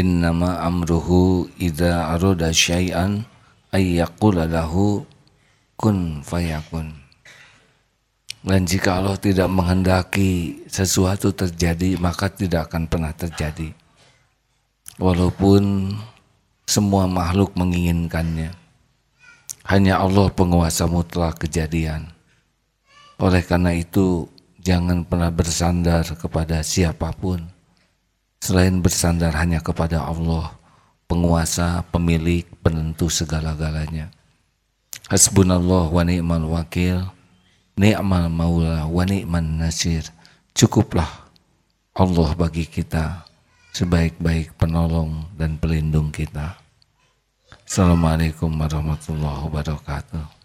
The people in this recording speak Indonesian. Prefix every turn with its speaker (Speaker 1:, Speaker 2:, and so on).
Speaker 1: innama amruhu idza arada syai'an ay yaqula lahu kun fayakun. Dan jika Allah tidak menghendaki sesuatu terjadi maka tidak akan pernah terjadi. Walaupun semua makhluk menginginkannya. Hanya Allah penguasa mutlak kejadian. Oleh karena itu jangan pernah bersandar kepada siapa pun selain bersandar hanya kepada Allah, penguasa, pemilik, penentu segala-galanya. Hasbunallah wa ni'mal wakil, ni'mal maula wa ni'man nasir. Cukuplah Allah bagi kita sebaik-baik penolong dan pelindung kita. Assalamualaikum warahmatullahi wabarakatuh.